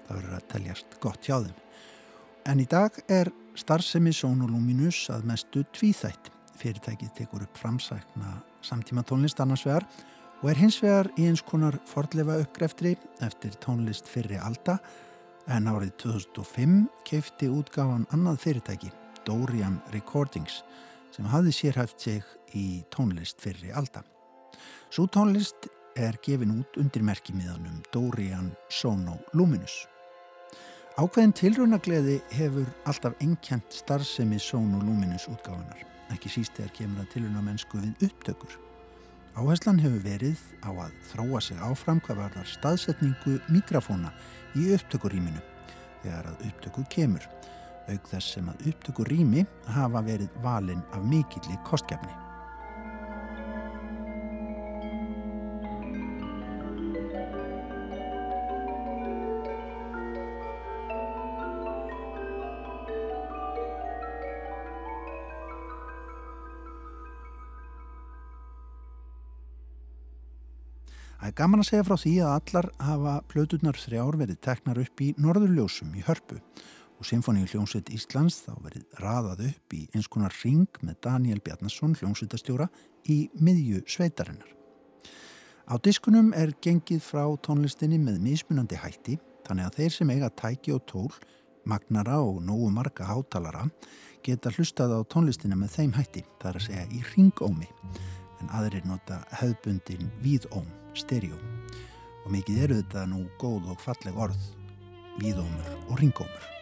Það verður að teljast gott hjá þeim. En í dag er starfsemi Sonoluminus að mestu tvíþætt. Fyrirtækið tekur upp framsækna samtímatónlist annars vegar og er hins vegar í eins konar fordlefa uppgreftri eftir tónlist fyrri alda en árið 2005 keifti útgáfan annað fyrirtæki, Dorian Recordings, sem hafði sérhæft sig í tónlist fyrri alda. Svo tónlist er gefin út undir merkimiðanum Dorian Sono Luminous. Ákveðin tilrunagleði hefur alltaf ennkjent starfsemi Sono Luminous útgáfanar, ekki síst þegar kemur að tilrunamennsku við upptökur. Áherslan hefur verið á að þróa sig áfram hvað varðar staðsetningu mikrofóna í upptökurýminu þegar að upptöku kemur, auk þess sem að upptökurými hafa verið valin af mikilli kostgefni. Gaman að segja frá því að allar hafa plöturnar þrjár verið teknar upp í norðurljósum í hörpu og Sinfoníu hljómsveit Íslands þá verið raðað upp í eins konar ring með Daniel Bjarnason hljómsveitastjóra í miðju sveitarinnar. Á diskunum er gengið frá tónlistinni með mismunandi hætti þannig að þeir sem eiga tæki og tól, magnara og nógu marga hátalara geta hlustað á tónlistina með þeim hætti, það er að segja í ringómi en aðrir nota höfbundin víðóm, stereo og mikið eru þetta nú góð og falleg orð víðómur og ringómur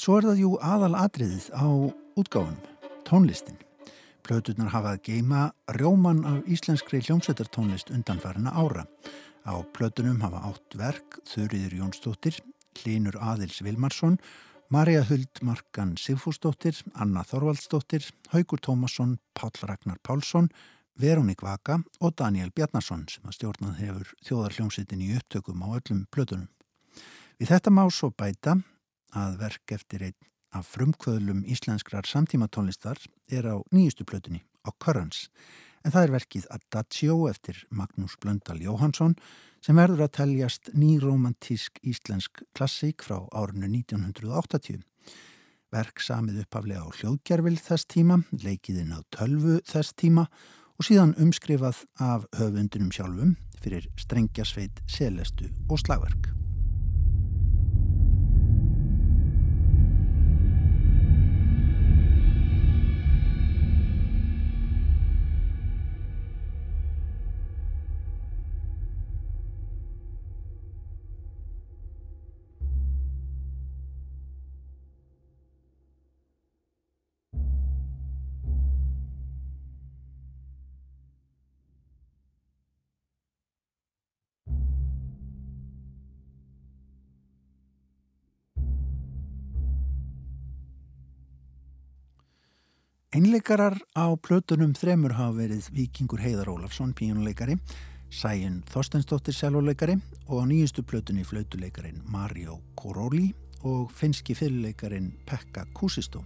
svo er það jú aðal atriðið á útgáfunum, tónlistin. Plöturnar hafa að geima rjóman af íslenskri hljómsveitartónlist undanfærina ára. Á plötunum hafa átt verk Þurriður Jónsdóttir, Linur Aðils Vilmarsson, Marja Huld Markan Sigfúsdóttir, Anna Þorvaldsdóttir, Haugur Tómasson, Páll Ragnar Pálsson, Verónik Vaka og Daniel Bjarnason sem að stjórnað hefur þjóðarhljómsveitin í upptökum á öllum plötunum. Við þetta má svo bæta að verk eftir einn af frumkvöðlum íslenskrar samtímatónlistar er á nýjustu plötunni, á Currents, en það er verkið Adagio eftir Magnús Blöndal Jóhansson sem verður að teljast nýromantísk íslensk klassík frá árinu 1980. Verk samið upphaflega á hljóðgerfil þess tíma, leikiðinn á tölvu þess tíma og síðan umskrifað af höfundunum sjálfum fyrir strengjarsveit, selestu og slagverk. Einleikarar á plötunum þremur hafa verið Víkingur Heiðar Ólafsson, píjónuleikari, Sæjun Þorstensdóttir, selvoleikari og á nýjustu plötunni flautuleikarin Mario Koroli og finski fyrirleikarin Pekka Kusistó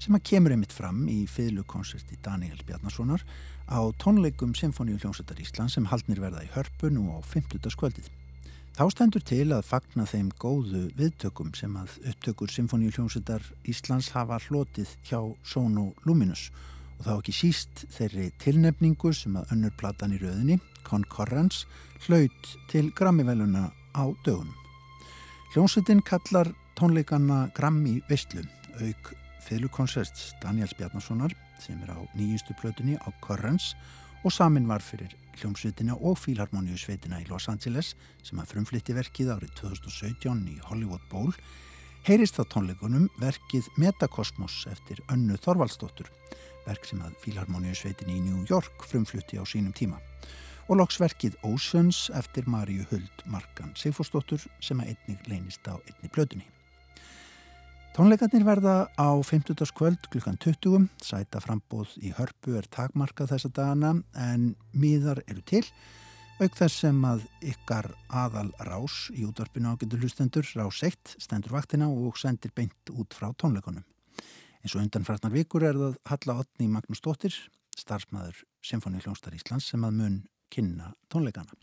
sem að kemur einmitt fram í fyrirlukonserti Daniel Bjarnasonar á tónleikum Symfóníu hljómsveitar Ísland sem haldnir verða í hörpun og á 50. skvöldið. Þá stendur til að fagna þeim góðu viðtökum sem að upptökur Symfóníu hljómsveitar Íslands hafa hlotið hjá Sono Luminous og þá ekki síst þeirri tilnefningu sem að önnur platan í rauðinni, Concurrence, hlaut til Grammy-veluna á dögunum. Hljómsveitin kallar tónleikana Grammy Vistlu, auk fylgkonserts Daniels Bjarnasonar sem er á nýjustu plötunni á Currents og samin var fyrir hljómsveitina og Fílharmoníu sveitina í Los Angeles sem að frumflytti verkið árið 2017 í Hollywood Bowl heyrist á tónleikunum verkið Metakosmos eftir Önnu Þorvaldsdóttur verk sem að Fílharmoníu sveitin í New York frumflutti á sínum tíma og loksverkið Oceans eftir Maríu Huld Markan Sigfúrsdóttur sem að einnig leynist á einni plötunni. Tónleikarnir verða á 50. kvöld klukkan 20. Sæta frambóð í hörpu er takmarkað þessa dagana en miðar eru til. Auk þess sem að ykkar aðal rás í útvarpinu ágættu hlustendur, rás 1, stendur vaktina og sendir beint út frá tónleikunum. En svo undanfrætnar vikur er það Halla Otni Magnús Dóttir, starfsmæður Symfóni Hljónstar Íslands sem að mun kynna tónleikana.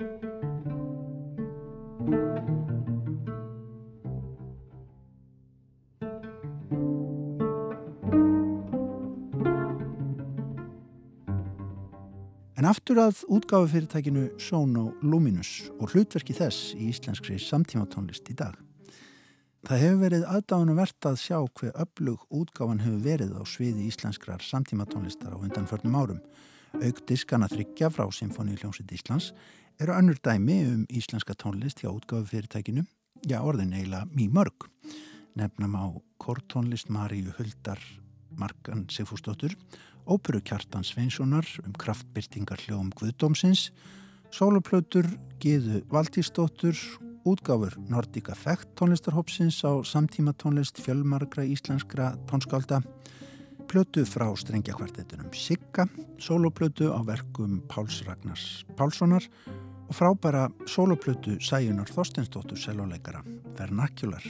En aftur að útgáfu fyrirtækinu Sono Luminous og hlutverki þess í íslenskri samtímatónlist í dag. Það hefur verið aðdáðan verðt að sjá hver öflug útgáfan hefur verið á sviði íslenskrar samtímatónlistar á undanförnum árum. Auk diskana þryggja frá Symfóni Hljómsveit Íslands eru önnur dæmi um íslenska tónlist hjá útgáfu fyrirtækinu, já orðin eiginlega mjög mörg. Nefnum á kortónlist Maríu Huldar Markan Sigfúsdóttur óperu Kjartan Sveinssonar um kraftbyrtingar hljóum Guðdómsins, soloplötur Gíðu Valdísdóttur, útgáfur Nordic Effect tónlistarhópsins á samtíma tónlist fjölmargra íslenskra tónskálda, plötu frá strengjakvartetunum Sigga, soloplötu á verkum Páls Ragnars Pálssonar og frábæra soloplötu Sæjunar Þorstensdóttur seloleikara Vernacular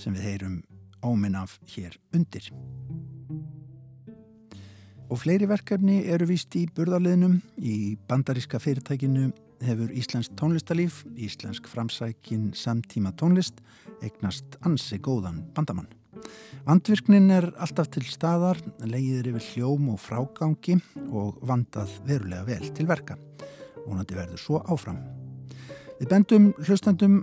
sem við heyrum óminn af hér undir. Og fleiri verkefni eru vist í burðarliðnum. Í bandaríska fyrirtækinu hefur Íslensk tónlistalíf, Íslensk framsækin samtíma tónlist, eignast ansi góðan bandamann. Vandvirknin er alltaf til staðar, leiðir yfir hljóm og frágangi og vandað verulega vel til verka. Vonandi verður svo áfram. Við bendum hlustandum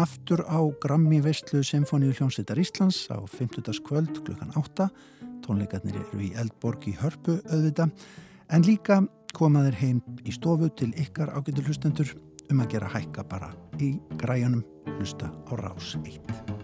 aftur á Grammi Veistlu Symfóníu hljómsveitar Íslands á 50. kvöld klukkan 8 Tónleikarnir eru í Eldborg í Hörpu auðvita en líka komaður heim í stofu til ykkar ágættu hlustendur um að gera hækka bara í græjanum hlusta á rás 1.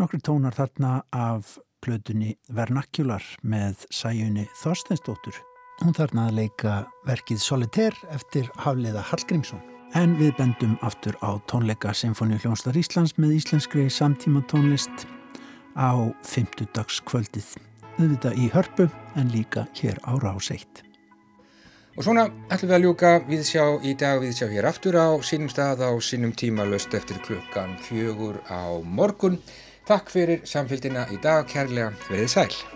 Nókri tónar þarna af plötunni Vernacular með sæjunni Þorsteinsdóttur. Hún þarna að leika verkið Solitaire eftir Hafliða Hallgrímsson. En við bendum aftur á tónleika Sinfoni Hljónstar Íslands með íslenskri samtíma tónlist á fymtudagskvöldið. Þetta í hörpu en líka hér á Ráseitt. Og svona ætlum við að ljúka viðsjá í dag viðsjá hér aftur á sínum stað á sínum tíma löst eftir klukkan fjögur á morgun. Takk fyrir samfélgina í dag, kærlega, verið sæl.